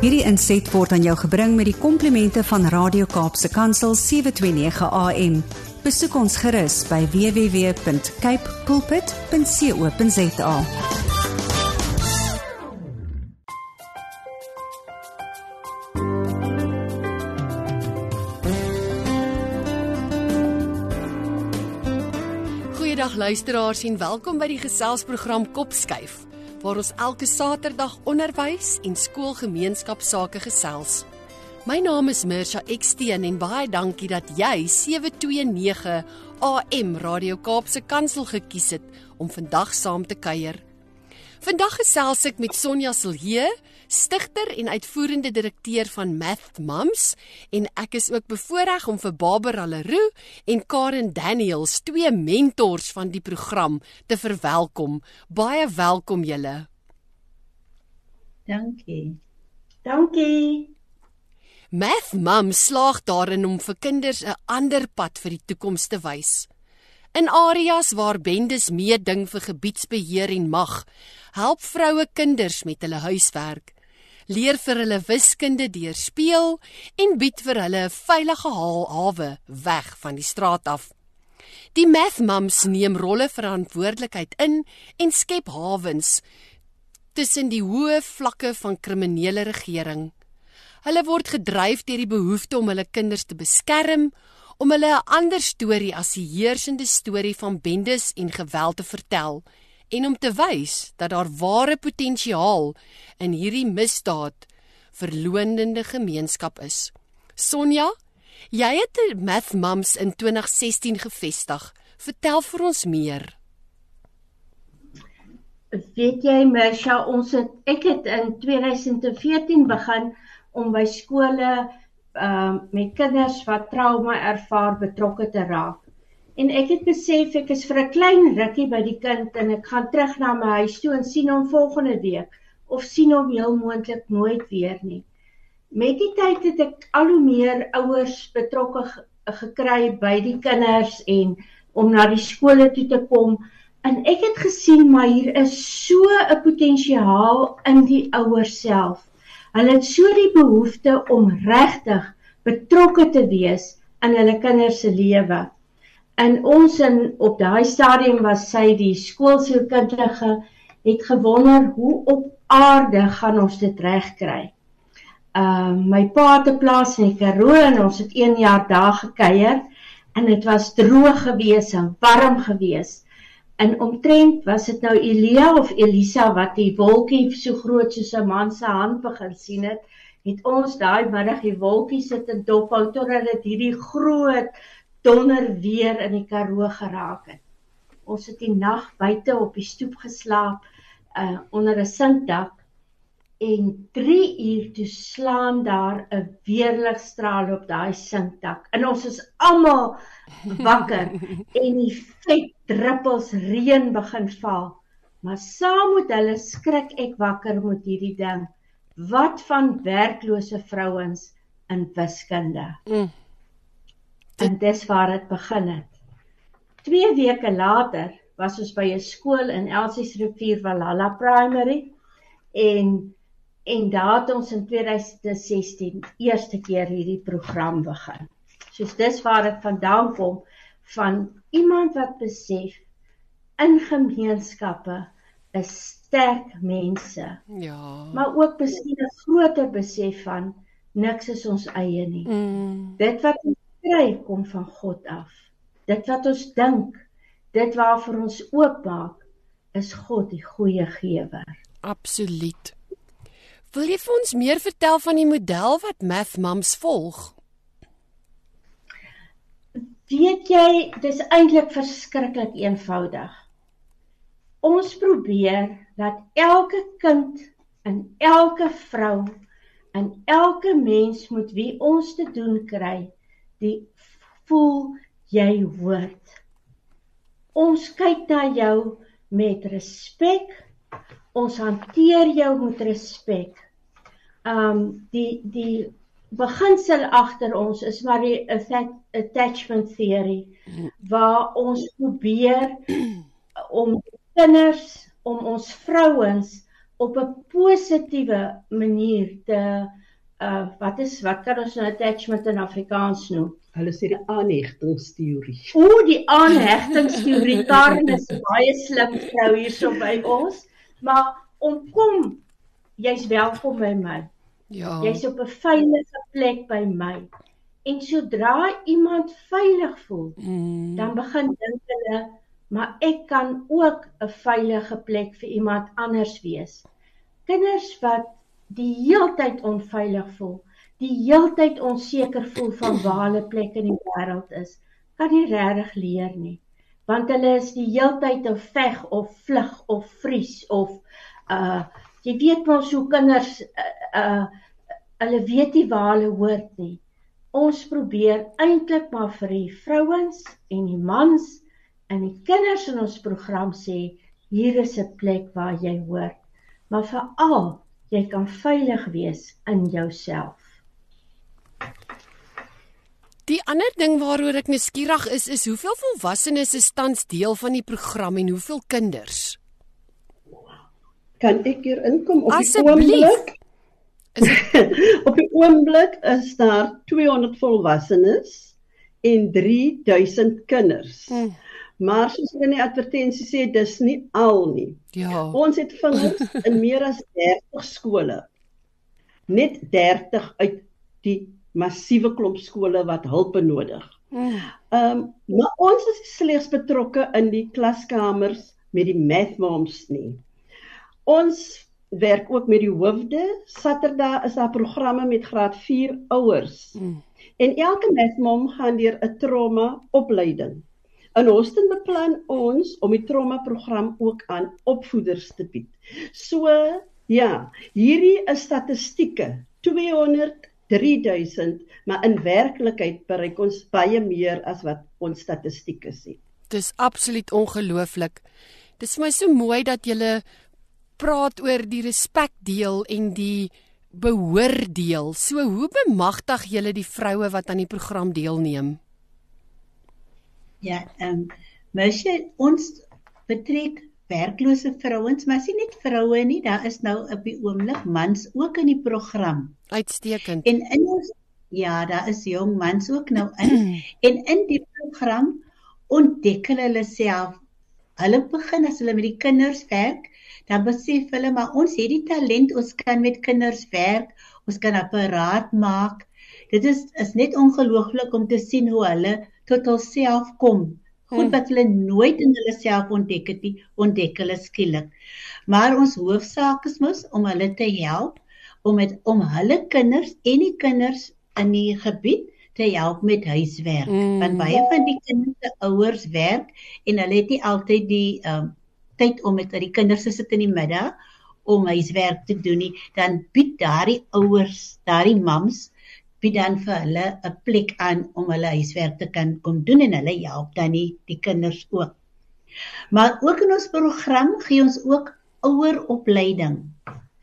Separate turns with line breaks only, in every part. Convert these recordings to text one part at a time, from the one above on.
Hierdie inset word aan jou gebring met die komplimente van Radio Kaapse Kansel 729 AM. Besoek ons gerus by www.cape pulpit.co.za.
Goeiedag luisteraars en welkom by die geselsprogram Kopskuif waar ons elke Saterdag onderwys en skoolgemeenskapsake gesels. My naam is Mirsha Eksteen en baie dankie dat jy 729 AM Radio Kaapse Kansel gekies het om vandag saam te kuier. Vandag gesels ek met Sonja Silje, stigter en uitvoerende direkteur van Math Mums en ek is ook bevoorreg om vir Barbara Leroux en Karen Daniels, twee mentors van die program, te verwelkom. Baie welkom julle.
Dankie. Dankie.
Math Mums slaag daarin om vir kinders 'n ander pad vir die toekoms te wys. In areas waar bendes meeding vir gebiedsbeheer en mag, help vroue kinders met hulle huiswerk, leer vir hulle wiskunde deur speel en bied vir hulle 'n veilige hawe weg van die straat af. Die Math Mums neem rolle verantwoordelikheid in en skep hawens tussen die hoë vlakke van kriminele regering. Hulle word gedryf deur die behoefte om hulle kinders te beskerm, om hulle 'n ander storie as die heersende storie van bendes en geweld te vertel en om te wys dat daar ware potensiaal in hierdie misdaad verloonende gemeenskap is. Sonja, jy het Math Mums in 2016 gevestig. Vertel vir ons meer.
Weet jy Mersha, ons het ek het in 2014 begin om by skole uh met kinders wat trauma ervaar betrokke te raak. En ek het besef ek is vir 'n klein rukkie by die kind en ek gaan terug na my huis toe en sien hom volgende week of sien hom heel moontlik nooit weer nie. Met die tyd het ek al hoe meer ouers betrokke gekry by die kinders en om na die skole toe te kom en ek het gesien maar hier is so 'n potensiaal in die ouers self. Hulle het so die behoefte om regtig betrokke te wees in hulle kinders se lewe. En ons in op daai stadium was sy die skoolsielkundige het gewonder hoe op aarde gaan ons dit regkry. Uh my pa het 'n plaas in Karoo en ons het 1 jaar daar gekuier en dit was droog geweest en warm geweest. En omtrent was dit nou Elia of Elisa wat die wolkie so groot soos 'n man se hand begin sien het, het ons daai middag die wolkie sit en dophou totdat dit hierdie groot donder weer in die Karoo geraak het. Ons het die nag buite op die stoep geslaap uh onder 'n sinkdak en 3 uur toe slaan daar 'n weerligstraal op daai sinkdak. En ons is almal wakker en die vet druppels reën begin val. Maar saam met hulle skrik ek wakker met hierdie ding. Wat van werklose vrouens in wiskunde? Mm. En dis waar dit begin het. 2 weke later was ons by 'n skool in Elsies Rivier Valhalla Primary en en daar het ons in 2016 eerste keer hierdie program begin. Soos dis waar dit vandaan kom van iemand wat besef in gemeenskappe is sterk mense.
Ja.
Maar ook miskien 'n groter besef van niks is ons eie nie. Mm. Dit wat ons kry kom van God af. Dit wat ons dink, dit waarvoor ons oopmaak, is God die goeie gewer.
Absoluut. Wil jy vir ons meer vertel van die model wat Math Mums volg?
Weet jy, dis eintlik verskriklik eenvoudig. Ons probeer dat elke kind en elke vrou en elke mens moet wie ons te doen kry die voel jy hoort. Ons kyk na jou met respek. Ons hanteer jou met respek. Um die die beginsel agter ons is maar die attachment theory waar ons probeer om kinders om ons vrouens op 'n positiewe manier te uh wat is wat kan ons nou attachment in Afrikaans noem?
Hulle sê die aanhegtingsteorie.
O, die aanhegtingsteorie. Karen is baie slim vrou hierso by ons, maar om kom jy's welkom by my. Ja. Jy's op 'n veilige plek by my. En sodra iemand veilig voel, mm. dan begin dink hulle, maar ek kan ook 'n veilige plek vir iemand anders wees. Kinders wat die heeltyd onveilig voel, die heeltyd onseker voel van waar hulle plek in die wêreld is, kan nie regtig leer nie. Want hulle is die heeltyd in veg of vlug of vries of uh jy weet mos hoe kinders uh, uh hulle weet nie waar hulle hoort nie. Ons probeer eintlik maar vir die vrouens en die mans en die kinders in ons program sê hier is 'n plek waar jy hoort. Maar veral jy kan veilig wees in jouself.
Die ander ding waaroor ek nuuskierig is, is hoeveel volwassenes is tans deel van die program en hoeveel kinders?
Kan ek hier inkom op die oomblik? op die oomblik is daar 200 volwassenes en 3000 kinders. Hmm. Maar soos in die advertensie sê, dis nie al nie. Ja. Ons het vingers in meer as 30 skole. Net 30 uit die massiewe klomp skole wat hulp benodig. Hmm. Ehm, um, maar ons is slegs betrokke in die klaskamers met die math moms nie. Ons werk ook met die hoofde. Saterdag is daar programme met graad 4 ouers. Hmm. En elke math mom gaan deur 'n trauma opleiding. In Houston beplan ons om die trauma program ook aan opvoeders te bied. So ja, hierdie is statistieke 200 3000, maar in werklikheid bereik ons baie meer as wat ons statistieke sê.
Dis absoluut ongelooflik. Dis vir my so mooi dat jy praat oor die respek deel en die behoor deel. So hoe bemagtig jy die vroue wat aan die program deelneem?
Ja, ehm um, mesje ons betrek werklose vrouens, maar sien net vroue nie, daar is nou op die oomblik mans ook in die program.
Uitstekend.
En in ons ja, daar is jong mans ook nou in en in die program ontdek hulle self. Hulle begin as hulle met die kinders werk, dan besef hulle maar ons het die talent, ons kan met kinders werk, ons kan apparaat maak. Dit is is net ongelooflik om te sien hoe hulle tot hulself kom. Goed hmm. wat hulle nooit in hulle self ontdek het nie, ontdek hulle skielik. Maar ons hoofsaak is mos om hulle te help om met om hulle kinders en die kinders in die gebied te help met huiswerk. Mm. Want baie van die kinders se ouers werk en hulle het nie altyd die um, tyd om met die kinders te sit in die middag om huiswerk te doen nie. Dan bied daardie ouers, daardie mams bied dan vir hulle 'n plek aan om hulle huiswerk te kan kom doen en hulle help dan die, die kinders ook. Maar ook in ons program gee ons ook oueropleiding.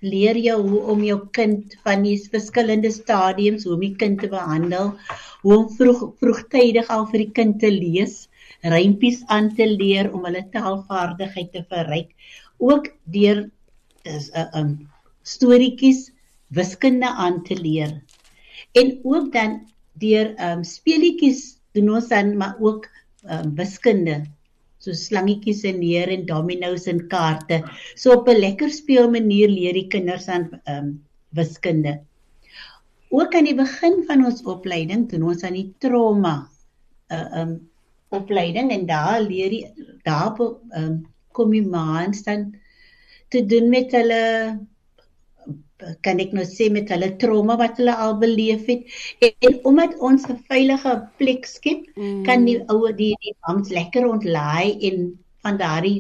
Leer jou hoe om jou kind van die verskillende stadiums hoe om die kind te behandel, hoe om vroeg vroegtydig al vir die kind te lees, rympies aan te leer om hulle taalvaardigheid te verryk, ook deur is 'n um, storieetjies wiskunde aan te leer en ook dan deur ehm um, speletjies doen ons dan maar ook ehm um, wiskunde. So slangetjies en neer en dominos en kaarte. So op 'n lekker speel manier leer die kinders aan ehm um, wiskunde. Ook aan die begin van ons opleiding doen ons aan die trauma uh, ehm um, opleiding en daar leer die daar ehm um, kom die maans dan te doen met hulle kan ek nou sê met hulle trauma wat hulle al beleef het en, en omdat ons 'n veilige plek skep mm. kan die ouer die die mans lekker ontlaai en van daardie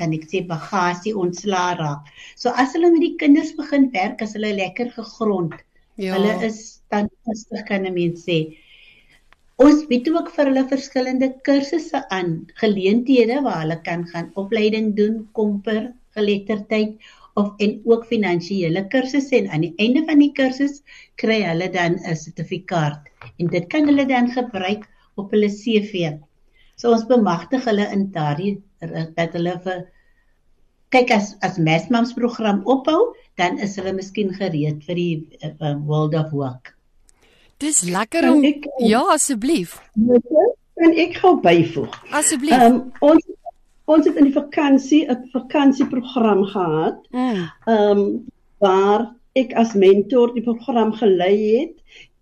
kan ek sê bagasie ontslaa raak. So as hulle met die kinders begin werk, as hulle lekker gegrond. Ja. Hulle is dan rustig kan 'n mens sê. Ons bied ook vir hulle verskillende kursusse aan, geleenthede waar hulle kan gaan opleiding doen, komper, geletterdheid of en ook finansiële kursusse en aan die einde van die kursus kry hulle dan 'n sertifikaat en dit kan hulle dan gebruik op hulle CV. So ons bemagtig hulle in daardie dat hulle vir kyk as as Mathmams program ophou, dan is hulle miskien gereed vir die uh, World of Work.
Dis lekker om ek, Ja, asseblief.
En ek gou byvoeg.
Asseblief. Um,
ons ons het in die vakansie 'n vakansieprogram gehad. Mm. Ehm um, waar ek as mentor die program gelei het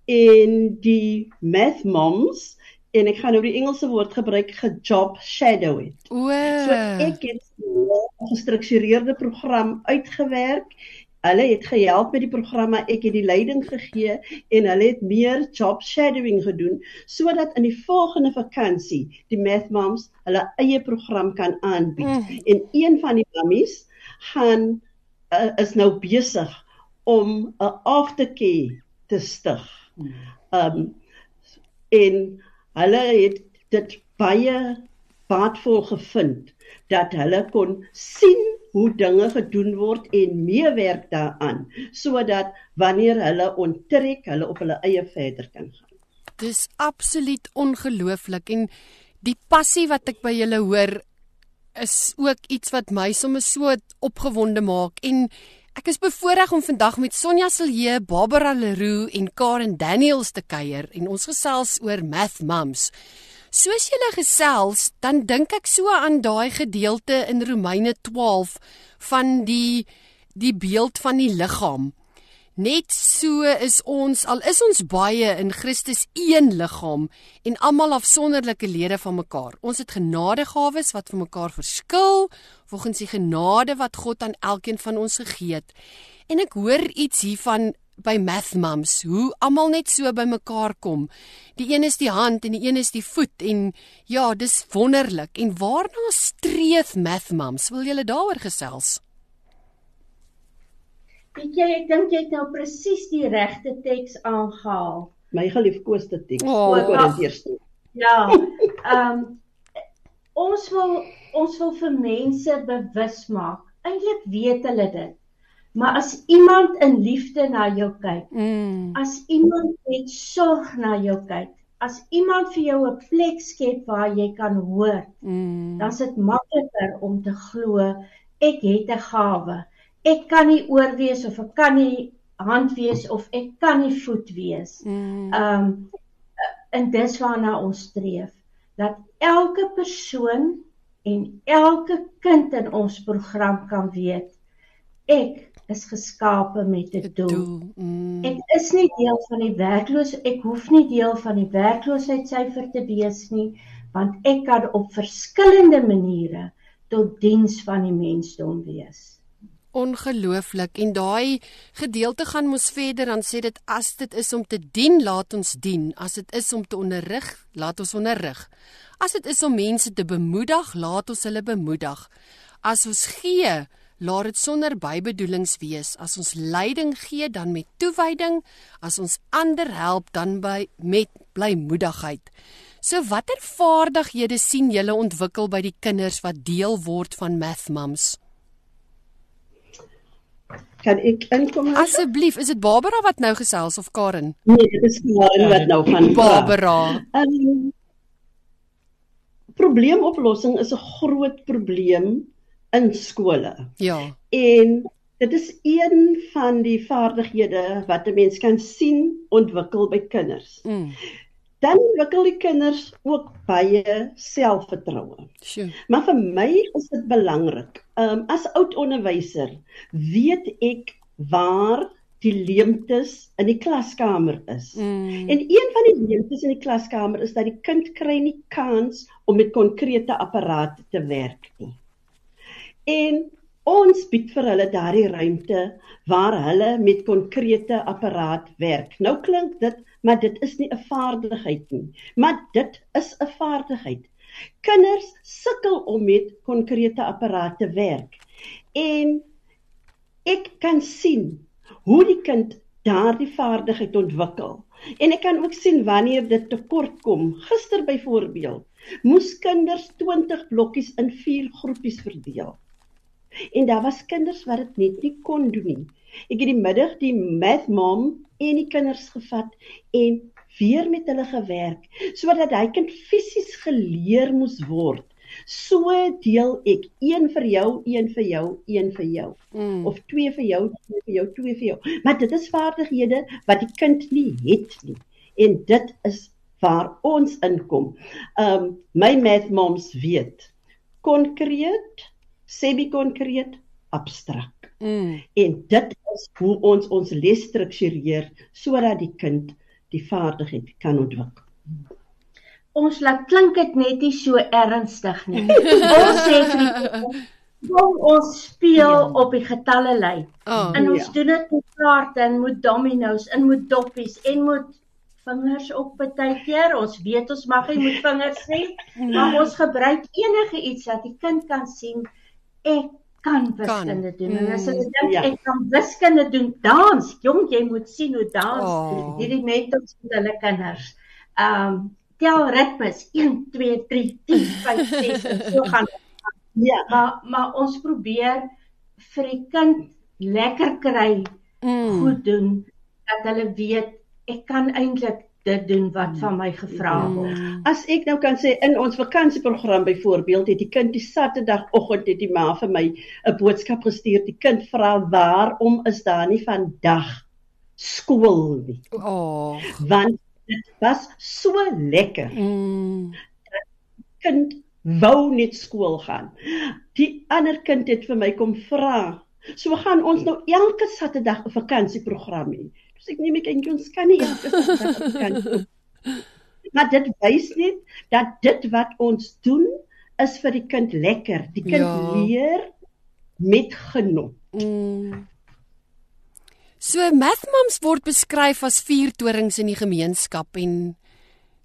en die Math Moms en ek gaan nou die Engelse woord gebruik gejob shadow het.
O.
So ek het 'n gestruktureerde program uitgewerk Hulle het gehelp met die programme, ek het die leiding gegee en hulle het meer job shadowing gedoen sodat in die volgende vakansie die Math Moms hulle eie program kan aanbied. Mm. En een van die mammies gaan uh, is nou besig om 'n aftercare te stig. Mm. Um en hulle het dit baie baatvol gevind dat hulle kon sien hoe dinge gedoen word en meewerk daaraan sodat wanneer hulle onttrek, hulle op hulle eie verder kan gaan.
Dis absoluut ongelooflik en die passie wat ek by julle hoor is ook iets wat my sommer so opgewonde maak en ek is bevoorreg om vandag met Sonja Silje, Barbara Leroux en Karen Daniels te kuier en ons gesels oor Math Mums. Soos jy gele gesels, dan dink ek so aan daai gedeelte in Romeine 12 van die die beeld van die liggaam. Net so is ons al is ons baie in Christus een liggaam en almal afsonderlike lede van mekaar. Ons het genadegawes wat vir mekaar verskil volgens die genade wat God aan elkeen van ons gegee het. En ek hoor iets hiervan by Math Mums hoe almal net so bymekaar kom. Die een is die hand en die een is die voet en ja, dis wonderlik. En waarna streef Math Mums? Wil julle daaroor gesels?
Weet jy, ek dink jy het nou presies die regte teks aangehaal.
My geliefkoeste teks. Oh, Korintiërs.
Ja. Ehm um, ons wil ons wil vir mense bewus maak. Eintlik weet hulle dit. Maar as iemand in liefde na jou kyk, mm. as iemand met sorg na jou kyk, as iemand vir jou 'n plek skep waar jy kan hoor, mm. dan is dit makliker om te glo ek het 'n gawe. Ek kan nie oor wees of ek kan nie hand wees of ek kan nie voet wees. Mm. Um en dis waarna ons streef dat elke persoon en elke kind in ons program kan weet ek is geskape met 'n doel. doel. Mm. Ek is nie deel van die werkloos ek hoef nie deel van die werkloosheidssyfer te wees nie, want ek kan op verskillende maniere tot diens van die mensdom wees.
Ongelooflik en daai gedeelte gaan mos verder dan sê dit as dit is om te dien, laat ons dien. As dit is om te onderrig, laat ons onderrig. As dit is om mense te bemoedig, laat ons hulle bemoedig. As ons gee, laat dit sonder bybedoelings wees. As ons leiding gee, dan met toewyding, as ons ander help, dan by met blymoedigheid. So watter vaardighede sien julle ontwikkel by die kinders wat deel word van Math Mums?
Kan ek inkom?
Asseblief, is dit Barbara wat nou gesels of Karen?
Nee, dit is Karen wat nou van
Barbara. Um,
probleemoplossing is 'n groot probleem in skole.
Ja.
En dit is een van die vaardighede wat 'n mens kan sien ontwikkel by kinders. Mm. Dan ontwikkel die kinders ook baie selfvertroue.
Sure.
Maar vir my is dit belangrik. Ehm um, as oud onderwyser weet ek waar die leemtes in die klaskamer is. Mm. En een van die leemtes in die klaskamer is dat die kind kry nie kans om met konkrete apparate te werk nie en ons bied vir hulle daardie ruimte waar hulle met konkrete apparaat werk. Nou klink dit, maar dit is nie 'n vaardigheid nie, maar dit is 'n vaardigheid. Kinders sukkel om met konkrete apparate te werk. En ek kan sien hoe die kind daardie vaardigheid ontwikkel. En ek kan ook sien wanneer dit tekort kom. Gister byvoorbeeld, moes kinders 20 blokkies in 4 groepies verdeel. En daar was kinders wat dit net nie kon doen nie. Ek het die middag die math mom en die kinders gevat en weer met hulle gewerk sodat hy kind fisies geleer moes word So deel ek een vir jou, een vir jou, een vir jou. Mm. Of twee vir jou, twee vir jou, twee vir jou. Maar dit is vaardighede wat die kind nie het nie. En dit is waar ons inkom. Um my math moms weet konkreet, semi-konkreet, abstrakt. Mm. En dit is hoe ons ons les struktureer sodat die kind die vaardigheid kan ontwikkel
ons laat klink dit net nie so ernstig nie. ons sê kom ons speel ja. op die getalle lyn. Oh, en ons ja. doen dit met kaarte en met dominos en met doppies en met vingers op partykeer. Ons weet ons mag nie met vingers sê, maar ons gebruik enige iets dat die kind kan sien ek kan wiskunde doen. En as hulle dink ja. ek kan wiskunde doen, dans, jong, jy moet sien hoe dans oh. hierdie mentors met hulle kinders. Ehm um, tel ritmes 1 2 3 10 5 6 en so gaan ja maar maar ons probeer vir die kind lekker kry mm. goed doen dat hulle weet ek kan eintlik dit doen wat van my gevra mm. word.
Mm. As ek nou kan sê in ons vakansieprogram byvoorbeeld het die kind die Saterdagoggend het die ma vir my 'n boodskap gestuur. Die kind vra waarom is daar nie vandag skool nie. Oh. Want dit was so lekker. Mm. Kind wou net skool gaan. Die ander kind het vir my kom vra. So gaan ons nou elke Saterdag 'n vakansieprogram hê. Dus ek neem ek eintlik ons kan nie vakansie. Maar dit wys net dat dit wat ons doen is vir die kind lekker. Die kind ja. leer met genot. Mm.
So Math Moms word beskryf as vier torings in die gemeenskap en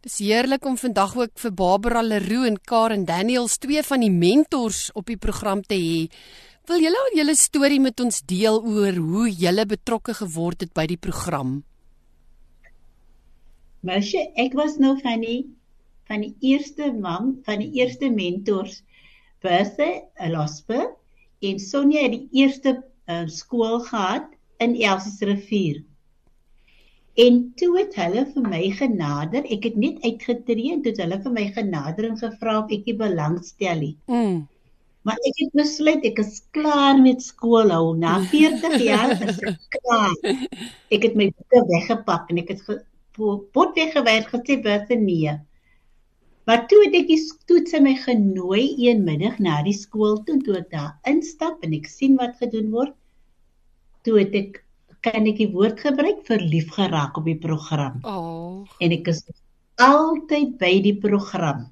dis heerlik om vandag ook vir Barbara Leroux en Karen Daniels twee van die mentors op die program te hê. Wil julle al julle storie met ons deel oor hoe julle betrokke geword het by die program?
Mesie, ek was nou van die van die eerste mam, van die eerste mentors. Bertha Elospe en Sonja het die eerste uh, skool gehad in Elsies rivier. En toe het hulle vir my genader. Ek het net uitgetree en toe het hulle vir my genader en gevra of ek belangstel nie. Mm. Maar ek het besluit ek is klaar met skool hou. Na 40 jaar is ek klaar. Ek het my boeke weggepak en ek het pot weggewerk gesê birte nee. Maar toe het ek die toets my genooi een middag na die skool toe toe ek daar instap en ek sien wat gedoen word toe het ek kan ek die woord gebruik verlief geraak op die program. Oh. En ek is altyd by die program.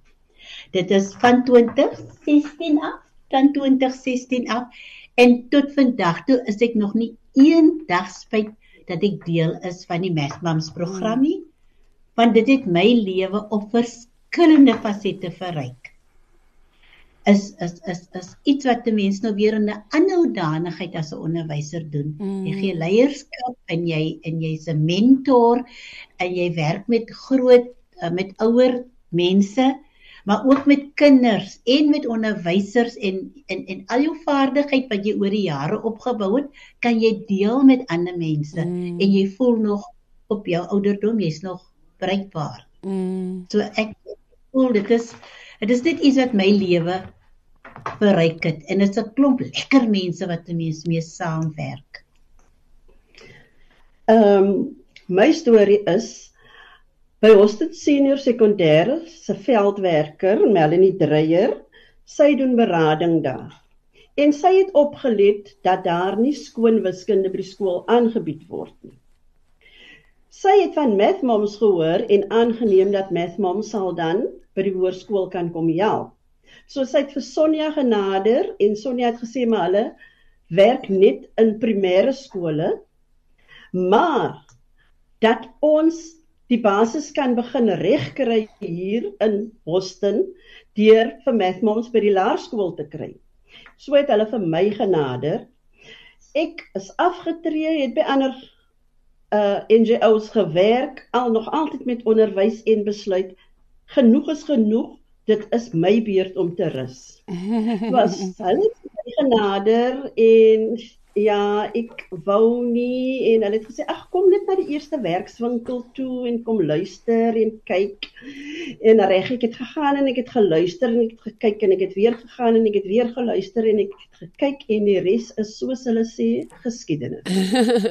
Dit is van 2016 af, dan 2016 af en tot vandag toe is ek nog nie een dag spyt dat ek deel is van die Mathmams program nie, want dit het my lewe op verskillende fasette verryk is is is is iets wat 'n mens nou weer in 'n ander hoedanigheid as 'n onderwyser doen. Mm. Jy gee leierskap en jy en jy's 'n mentor en jy werk met groot uh, met ouer mense, maar ook met kinders en met onderwysers en en en al jou vaardigheid wat jy oor die jare opgebou het, kan jy deel met ander mense mm. en jy voel nog op jou ouderdom jy's nog bereikbaar. Mm. So ek voel dit is Dit is net iets wat my lewe bereik het en dit is 'n klomp lekker mense wat mee mee saamwerk.
Ehm um, my storie is by Hosted Senior Sekondêre se veldwerker Melanie Dreyer, sy doen berading daar. En sy het opgelet dat daar nie skoon wiskunde by die skool aangebied word nie. Sy het van Math Moms gehoor en aangeneem dat Math Moms sal dan by die hoërskool kan kom help. So sy het vir Sonja genader en Sonja het gesê maar hulle werk net in primêre skole. Maar dat ons die basis kan begin regkry hier in Boston deur vir Mathmoms by die laerskool te kry. So het hulle vir my genader. Ek is afgetree, het by ander uh NGO's gewerk, al nog altyd met onderwys en besluit genoeg is genoeg. Dit is my beurt om te rus. Was hulle genader en ja, ek wou nie en hulle het gesê ag kom net na die eerste werkswinkel toe en kom luister en kyk. En reg ek het gegaan en ek het geluister en ek het gekyk en ek het weer gegaan en ek het weer geluister en ek het gekyk en die res is soos hulle sê geskiedenis.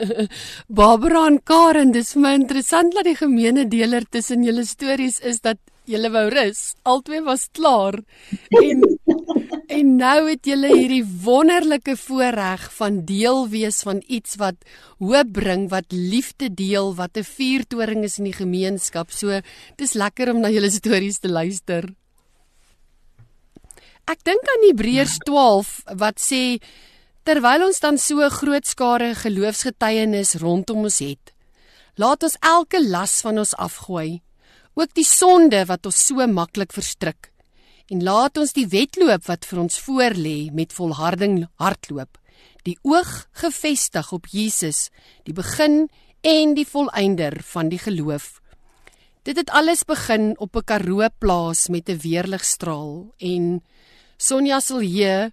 Barbara en Karen, dis vir my interessant dat die gemeene deler tussen julle stories is dat julle wou rus. Albei was klaar. En En nou het julle hierdie wonderlike voorreg van deel wees van iets wat hoop bring, wat liefde deel, wat 'n vuurtoring is in die gemeenskap. So dis lekker om na julle stories te luister. Ek dink aan Hebreërs 12 wat sê terwyl ons dan so 'n groot skare geloofsgetuienis rondom ons het, laat ons elke las van ons afgooi, ook die sonde wat ons so maklik verstrik en laat ons die wedloop wat vir ons voorlê met volharding hardloop. Die oog gefestig op Jesus die begin en die volëinder van die geloof. Dit het alles begin op 'n Karoo plaas met 'n weerligstraal en Sonja Silje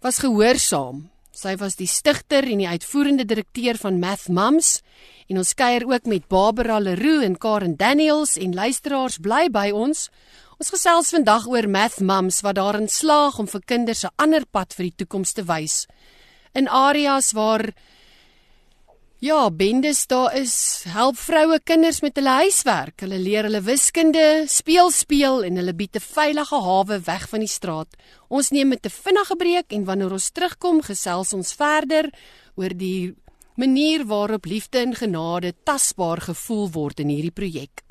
was gehoorsaam. Sy was die stigter en die uitvoerende direkteur van Math Mums en ons kuier ook met Barbara Leroux en Karen Daniels en luisteraars bly by ons Ons gesels vandag oor Math Mums wat daarin slaag om vir kinders 'n ander pad vir die toekoms te wys. In areas waar ja, bendes daar is, help vroue kinders met hulle huiswerk. Hulle leer hulle wiskunde, speel speel en hulle bied 'n veilige hawe weg van die straat. Ons neem met 'n vinnige breek en wanneer ons terugkom, gesels ons verder oor die manier waarop liefde en genade tasbaar gevoel word in hierdie projek.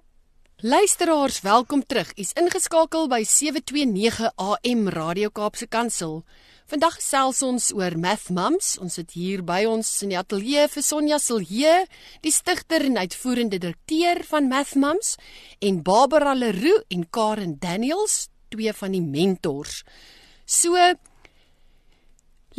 Luisteraars, welkom terug. U's ingeskakel by 729 AM Radio Kaapse Kansel. Vandag gesels ons oor Math Mums. Ons sit hier by ons in die ateljee vir Sonja Silje, die stigter en uitvoerende direkteur van Math Mums, en Barbara Leroux en Karen Daniels, twee van die mentors. So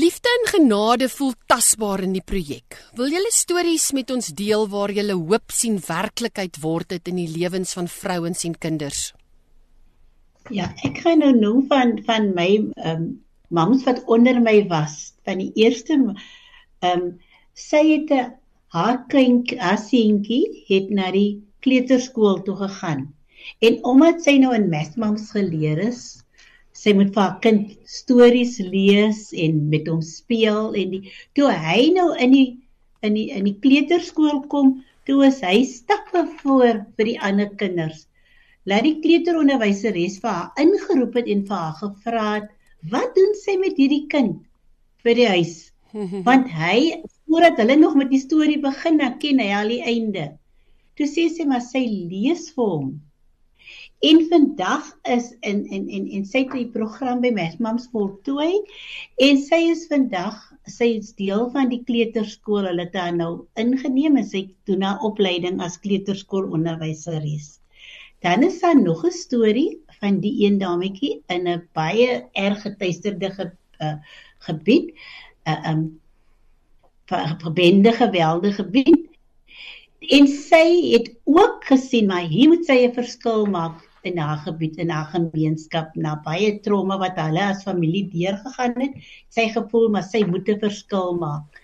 Liefde en genade voel tasbaar in die projek. Wil julle stories met ons deel waar julle hoop sien werklikheid word dit in die lewens van vrouens en kinders?
Ja, ek gaan nou noem van van my ehm um, mams wat onder my was. Van die eerste ehm um, sy het 'n haar kind, haar seentjie het na die kleuterskool toe gegaan. En omdat sy nou in Mathmams geleer is, sy moet vir haar kind stories lees en met hom speel en die toe hy nou in die in die in die kleuterskool kom, toe is hy stappe voor vir die ander kinders. Laat die kleuteronderwyseres vir haar ingeroep het en vir haar gevra het, "Wat doen sy met hierdie kind vir die huis?" Want hy voordat hulle nog met die storie begin, dan ken hy al die einde. Toe sê sy maar sy lees vir hom En vandag is in in en en sy het die program by Mams voltooi en sy is vandag sy is deel van die kleuterskool. Hulle het haar nou ingeneem en sy doen haar opleiding as kleuterskoolonderwyseres. Dan is daar nog 'n storie van die een dametjie in 'n baie erg getuisterde ge, uh, gebied. 'n uh, um verbende geweldige gebied. En sy het ook gesien maar hier moet sy 'n verskil maak in haar gebied in haar gemeenskap na baie trauma wat hulle as familie deurgegaan het. Sy gevoel maar sy moet 'n verskil maak.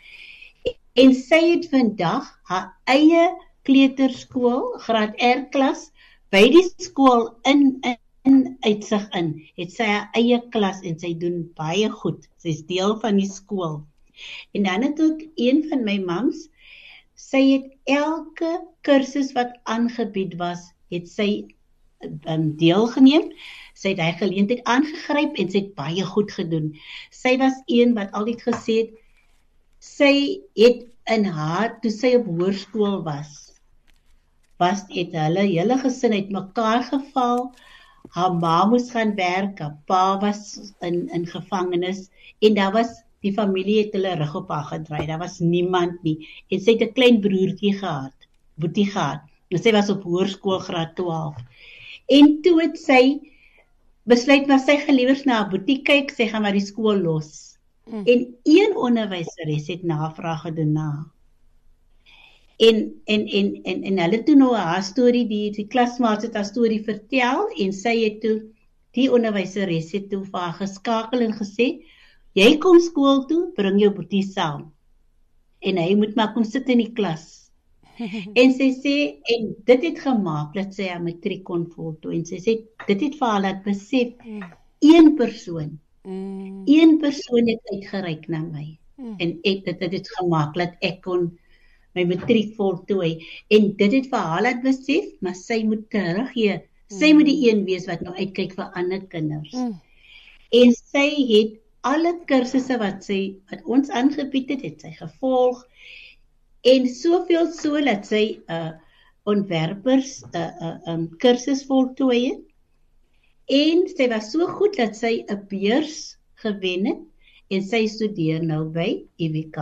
En sy het vandag haar eie kleuterskool, graad R klas by die skool in in in uitsig in. Het sy haar eie klas en sy doen baie goed. Sy's deel van die skool. En dan het ook een van my mams sy het elke kursus wat aangebied was, het sy um, deelgeneem. Sy het hy geleentheid aangegryp en sy het baie goed gedoen. Sy was een wat altyd gesê het sy het in haar toe sy op hoërskool was was dit hulle hele gesin het mekaar geval. Haar ma moes gaan werk, haar pa was in in gevangenis en daar was die familie het hulle rug op haar gedraai. Daar was niemand nie. En sy het 'n klein broertjie gehad, boetie gehad. En sy was op hoërskool graad 12. En toe het sy besluit maar sy gaan liewer na 'n butiek kyk, sy gaan maar die skool los. Mm. En een onderwyseres het navraag gedoen na. En en en en en hulle toe nou haar storie die die klasmaat het haar storie vertel en sy het toe die onderwyseres het toe vir haar geskakel en gesê jy kom skool toe, bring jou boetie saam. en hy moet maar kom sit in die klas. En sy sê en dit het gemaak dat sy haar matriek kon voltooi. En sy sê dit het vir haar laat besef mm. een persoon mm. een persoon het uitgereik na my. Mm. en ek dit het dit gemaak dat ek kon my matriek voltooi. En dit het vir haar laat besef maar sy moet teruggee. Sy moet die een wees wat nou uitkyk vir ander kinders. En sy het alle kursusse wat sy wat ons aangebied het het sy gevolg en soveel so dat sy 'n uh, ontwerpers 'n uh, 'n uh, um, kursus voltooi het. En sy was so goed dat sy 'n beurs gewen het en sy studeer nou by UWK.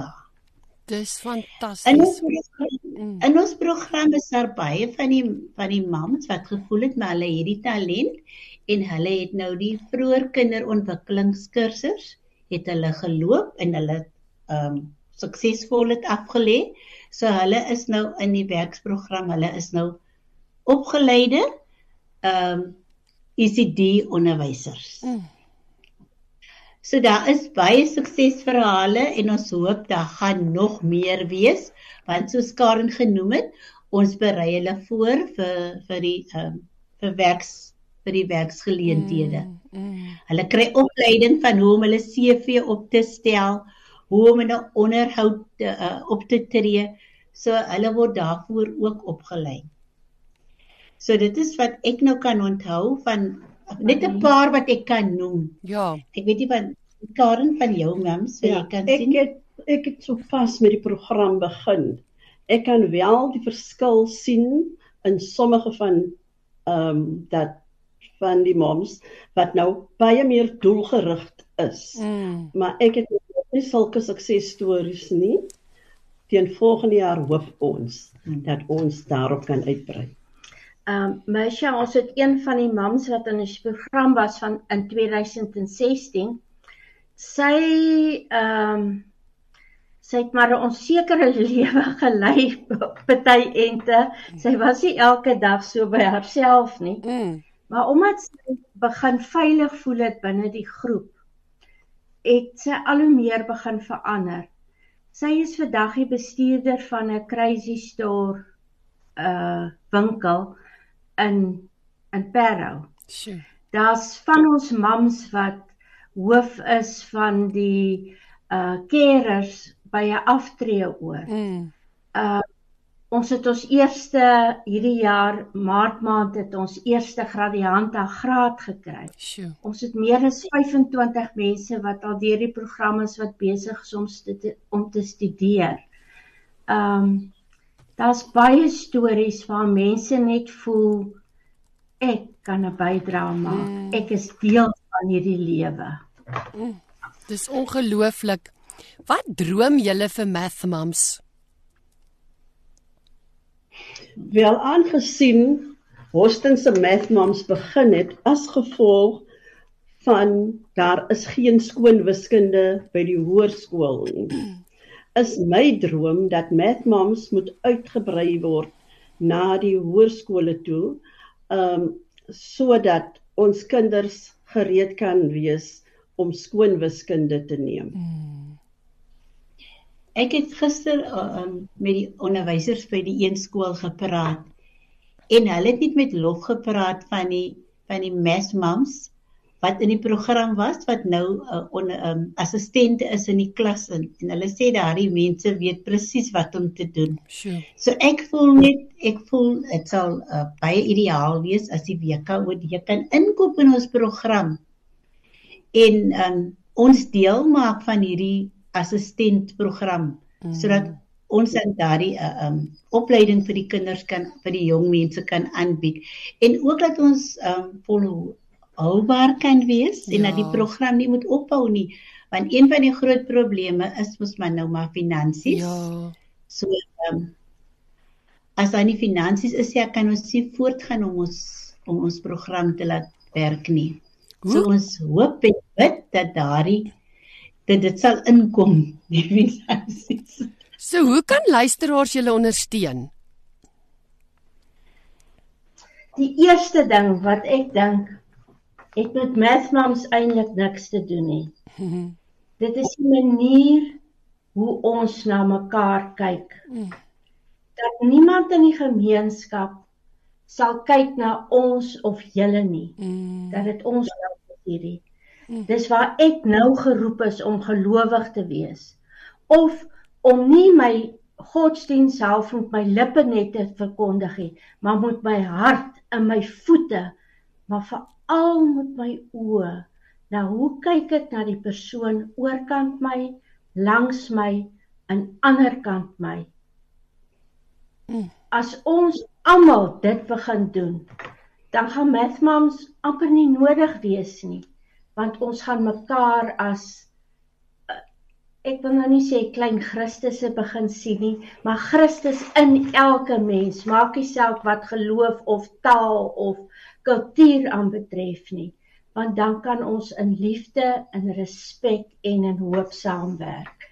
Dis fantasties. In ons,
mm. in ons program is daar baie van die van die mams wat gevoel het maar hulle het die talent en hulle het nou die vroeë kinderontwikkelingskursus het hulle geloop en hulle ehm um, suksesvol het afgelê. So hulle is nou in die werksprogram, hulle is nou opgeleide ehm um, ECD onderwysers. Mm. So daar is baie suksesverhale en ons hoop daar gaan nog meer wees want soos Karen genoem het, ons berei hulle voor vir vir die ehm um, vir werks vir die werksgeleenthede. Mm, mm. Hulle kry opleiding van hoe om hulle CV op te stel, hoe om 'n onderhoud te, uh, op te tree. So hulle word daarvoor ook opgelei. So dit is wat ek nou kan onthou van net 'n paar wat ek kan noem.
Ja.
Ek weet nie van Karen van jou mams, so ja, jy kan
ek
sien.
Ek het ek het so pas met die program begin. Ek kan wel die verskil sien in sommige van ehm um, dat van die moms wat nou baie meer doelgerig is. Mm. Maar ek het nie sulke suksesstories nie. Teen volgende jaar hoop ons dat ons daarop kan uitbrei.
Ehm um, Mesha, ons het een van die mams wat in ons program was van in 2016. Sy ehm um, sy het maar 'n onsekere lewe gelei party ente. Sy was nie elke dag so by haarself nie. Mm. Maar omdat sy begin veilig voel het binne die groep, het sy al hoe meer begin verander. Sy is vandag die bestuurder van 'n crazy store uh winkel in in Parow. Sjoe. Daar's van ons mams wat hoof is van die uh carers by 'n aftree oor. Mm. Uh Ons het ons eerste hierdie jaar Maart maand het ons eerste gradianta graad gekry. Sjoe. Ons het meer as 25 mense wat al deur die program is wat besig is om te om te studeer. Ehm um, daar's baie stories waar mense net voel ek kan 'n bydrae maak. Mm. Ek is deel van hierdie lewe.
Mm. Dis ongelooflik. Wat droom julle vir Math Moms?
Wel aangesien Hostin se Math Moms begin het as gevolg van daar is geen skoon wiskunde by die hoërskool nie. Is my droom dat Math Moms moet uitgebrei word na die hoërskole toe, um sodat ons kinders gereed kan wees om skoon wiskunde te neem. Mm.
Ek het gister uh, um, met die onderwysers by die een skool gepraat en hulle het net met lof gepraat van die van die mass moms wat in die program was wat nou 'n uh, on, um, assistente is in die klas in en hulle sê daardie mense weet presies wat om te doen. Sure. So ek voel net ek voel dit sal uh, baie ideaal wees as die WKO jy kan inkoop in ons program en um, ons deel maak van hierdie assistent program mm. sodat ons dan daardie uh, um opleiding vir die kinders kan vir die jong mense kan aanbied en ook dat ons um volhoubaar kan wees ja. en dat die program nie moet ophou nie want een van die groot probleme is mos maar nou maar finansies. Ja. So um as daar nie finansies is ja kan ons nie voortgaan om ons om ons program te laat werk nie. Hoe? So ons hoop en bid dat daardie dat dit sal inkom die finansies.
So hoe kan luisteraars julle ondersteun?
Die eerste ding wat ek dink het met Math Moms eintlik niks te doen nie. dit is 'n manier hoe ons na mekaar kyk. Mm. Dat niemand in die gemeenskap sal kyk na ons of julle nie. Mm. Dat dit ons nou hierdie. Mm. Dis waar ek nou geroep is om gelowig te wees of om nie my godsdienst self met my lippe net te verkondig nie, maar met my hart en my voete, maar veral met my oë. Nou hoe kyk ek na die persoon oorkant my, langs my en aanderkant my? Mm. As ons almal dit begin doen, dan gaan mathmoms amper nie nodig wees nie, want ons gaan mekaar as eh, ek wil nou nie sê klein Christusse begin sien nie, maar Christus in elke mens, maak nie saak wat geloof of taal of kultuur aanbetref nie, want dan kan ons in liefde, in respek en in hoop saamwerk.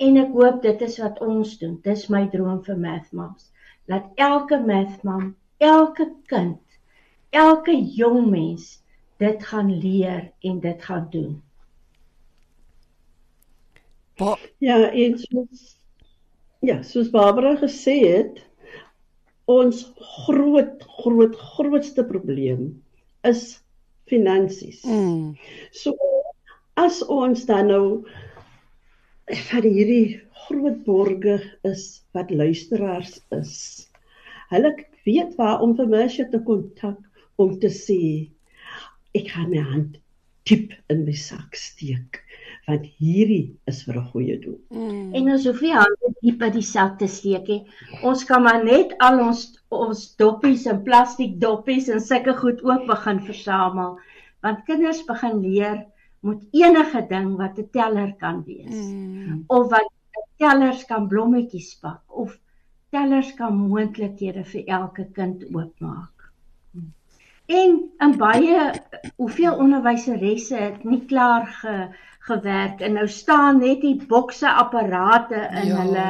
En ek hoop dit is wat ons doen. Dis my droom vir mathmoms dat elke mathman, elke kind, elke jong mens dit gaan leer en dit gaan doen.
Ba ja, en soos ja, soos Barbara gesê het, ons groot groot grootste probleem is finansies. Mm. So as ons dan nou van hierdie groot borge is wat luisteraars is. Hulle weet waar om vir Mersha te kontak om te sê ek gaan my hand diep in my sak steek want hierdie is vir 'n goeie doel.
Mm. En ons hoef nie hande diep in die sak te steek nie. Ons kan maar net al ons ons doppies en plastiek doppies en sulke goed ook begin versamel want kinders begin leer moet enige ding wat 'n teller kan wees mm. of wat tellers kan blommetjies pak of tellers kan moontlikhede vir elke kind oopmaak. En in baie hoeveel onderwyseresse het nie klaar ge, gewerk en nou staan net die bokse apparate in ja. hulle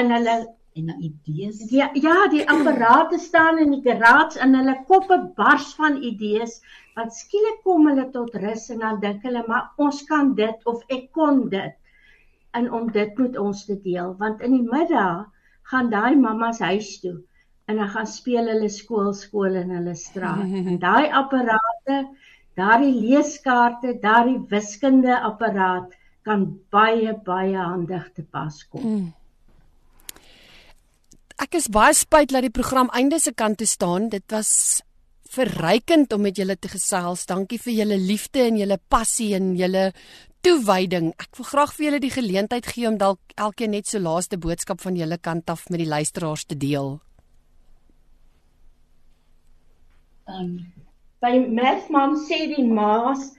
in hulle
en na idees.
Ja, ja, die apparate staan in die garage en hulle koppe bars van idees wat skielik kom hulle tot rus en dan dink hulle maar ons kan dit of ek kon dit en om dit met ons te deel want in die middag gaan daai mammas huis toe en dan gaan speel hulle skool skool in hulle straat en daai apparate daai leeskaarte daai wiskunde apparaat kan baie baie handig te pas kom mm.
Ek is baie spyt dat die program einde se kant toe staan. Dit was verrykend om met julle te gesels. Dankie vir julle liefde en julle passie en julle toewyding. Ek wil graag vir julle die geleentheid gee om dalk elkeen net so laaste boodskap van julle kant af met die luisteraars te deel.
Um by Math Mom sê die ma's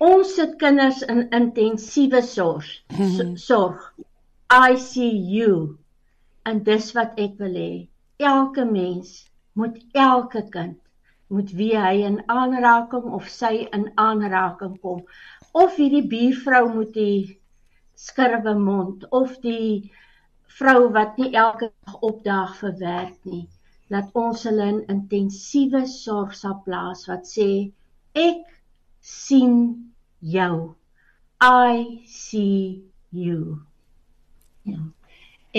ons sit kinders in intensiewe sorg. Mhm. Sorg. ICU. En dis wat ek wil hê. Elke mens moet elke kind moet wie hy in aanraking of sy in aanraking kom of hierdie buurvrou moet die skurwe mond of die vrou wat nie elke dag opdaag vir werk nie laat ons hulle in intensiewe sorg sal plaas wat sê ek sien jou i see you
ja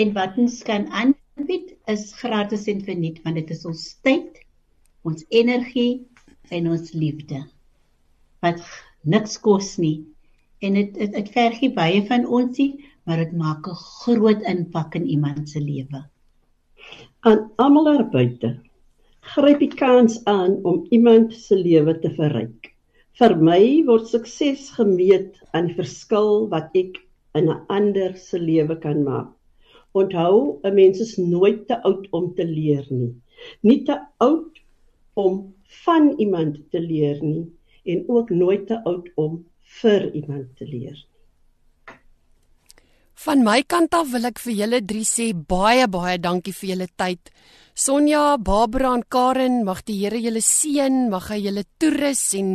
en wat ons kan aanbied is gratis en verniet want dit is ons tyd ons energie en ons liefde wat niks kos nie. En dit dit verg nie baie van ons nie, maar dit maak 'n groot impak in iemand se lewe.
Aan almal daar buite, gryp die kans aan om iemand se lewe te verryk. Vir my word sukses gemeet aan die verskil wat ek in 'n ander se lewe kan maak. Onthou, 'n mens is nooit te oud om te leer nie. Nie te oud om van iemand te leer nie en ook nooit te oud om vir iemand te leer.
Van my kant af wil ek vir julle drie sê baie baie dankie vir julle tyd. Sonja, Barbara en Karen, mag die Here julle seën, mag hy julle toerus en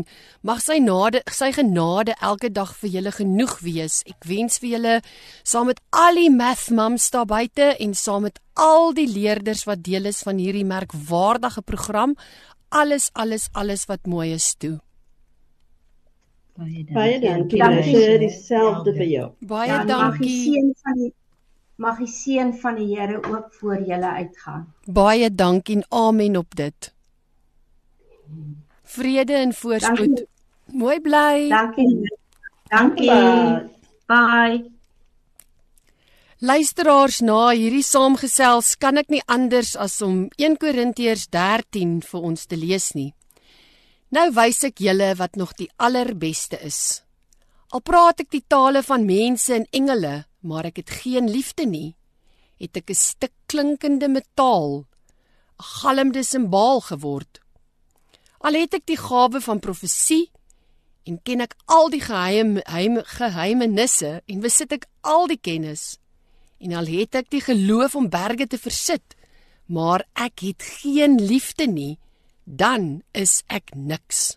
mag sy nade, sy genade elke dag vir julle genoeg wees. Ek wens vir julle saam met al die math mums daar buite en saam met al die leerders wat deel is van hierdie merkwaardige program, alles alles alles wat mooi is toe.
Baie dankie. Baie dankie. dankie. Dieselfde vir jou.
Baie ja, dankie.
Seën van die mag die seën van die Here ook voor julle uitgaan.
Baie dankie en amen op dit. Vrede en voorspoed. Dankie. Mooi bly.
Dankie. Dankie. Bye. Bye.
Luisteraars, na hierdie saamgesels kan ek nie anders as om 1 Korintiërs 13 vir ons te lees nie. Nou wys ek julle wat nog die allerbeste is. Al praat ek die tale van mense en engele, maar ek het geen liefde nie, het ek 'n stuk klinkende metaal, 'n galmende simbaal geword. Al het ek die gawe van profesie en ken ek al die geheime geheime geheimenisse en besit ek al die kennis en al het ek die geloof om berge te versit maar ek het geen liefde nie dan is ek niks.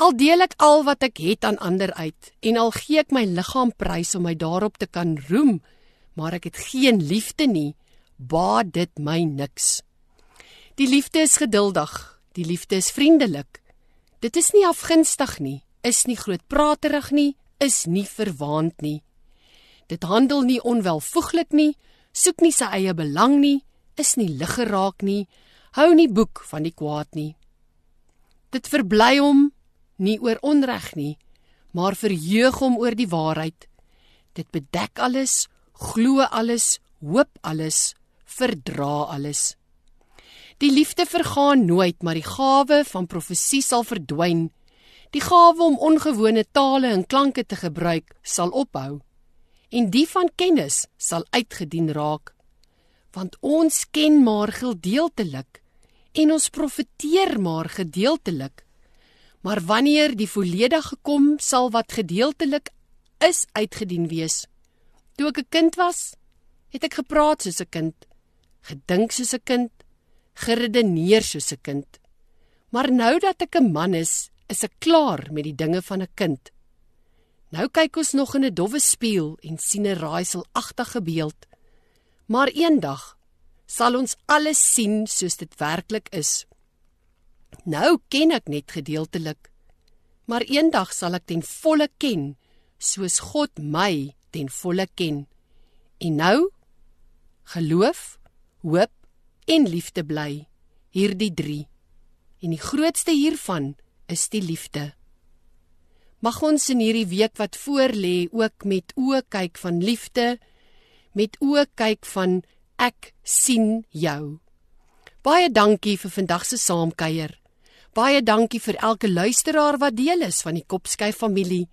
Al deel ek al wat ek het aan ander uit en al gee ek my liggaam prys om my daarop te kan roem maar ek het geen liefde nie baat dit my niks. Die liefde is geduldig die liefde is vriendelik. Dit is nie afgunstig nie, is nie grootpraterig nie, is nie verwaand nie. Dit handel nie onwelvoeglik nie, soek nie sy eie belang nie, is nie lig geraak nie, hou nie boek van die kwaad nie. Dit verbly hom nie oor onreg nie, maar verheug hom oor die waarheid. Dit bedek alles, glo alles, hoop alles, verdra alles. Die liefde vergaan nooit, maar die gawe van profesie sal verdwyn. Die gawe om ongewone tale en klanke te gebruik sal ophou. En die van kennis sal uitgedien raak. Want ons ken maar gedeeltelik en ons profeteer maar gedeeltelik. Maar wanneer die volledige kom, sal wat gedeeltelik is uitgedien wees. Toe ek 'n kind was, het ek gepraat soos 'n kind, gedink soos 'n kind, geredeneer soos 'n kind. Maar nou dat ek 'n man is, is ek klaar met die dinge van 'n kind. Nou kyk ons nog in 'n dowwe spieël en sien 'n raaiselagtige beeld. Maar eendag sal ons alles sien soos dit werklik is. Nou ken ek net gedeeltelik, maar eendag sal ek ten volle ken soos God my ten volle ken. En nou geloof, hoop en liefde bly, hierdie 3. En die grootste hiervan is die liefde. Mag ons in hierdie week wat voorlê ook met oë kyk van liefde, met oë kyk van ek sien jou. Baie dankie vir vandag se saamkuier. Baie dankie vir elke luisteraar wat deel is van die Kopskyf familie.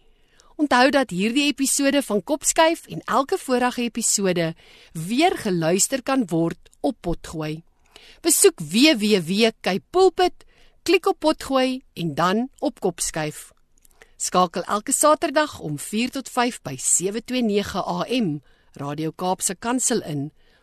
Onthou dat hierdie episode van Kopskuif en elke vorige episode weer geluister kan word op Potgooi. Besoek www.kypulpit, klik op Potgooi en dan op Kopskuif. Skakel elke Saterdag om 4 tot 5 by 729 AM Radio Kaapse Kansel in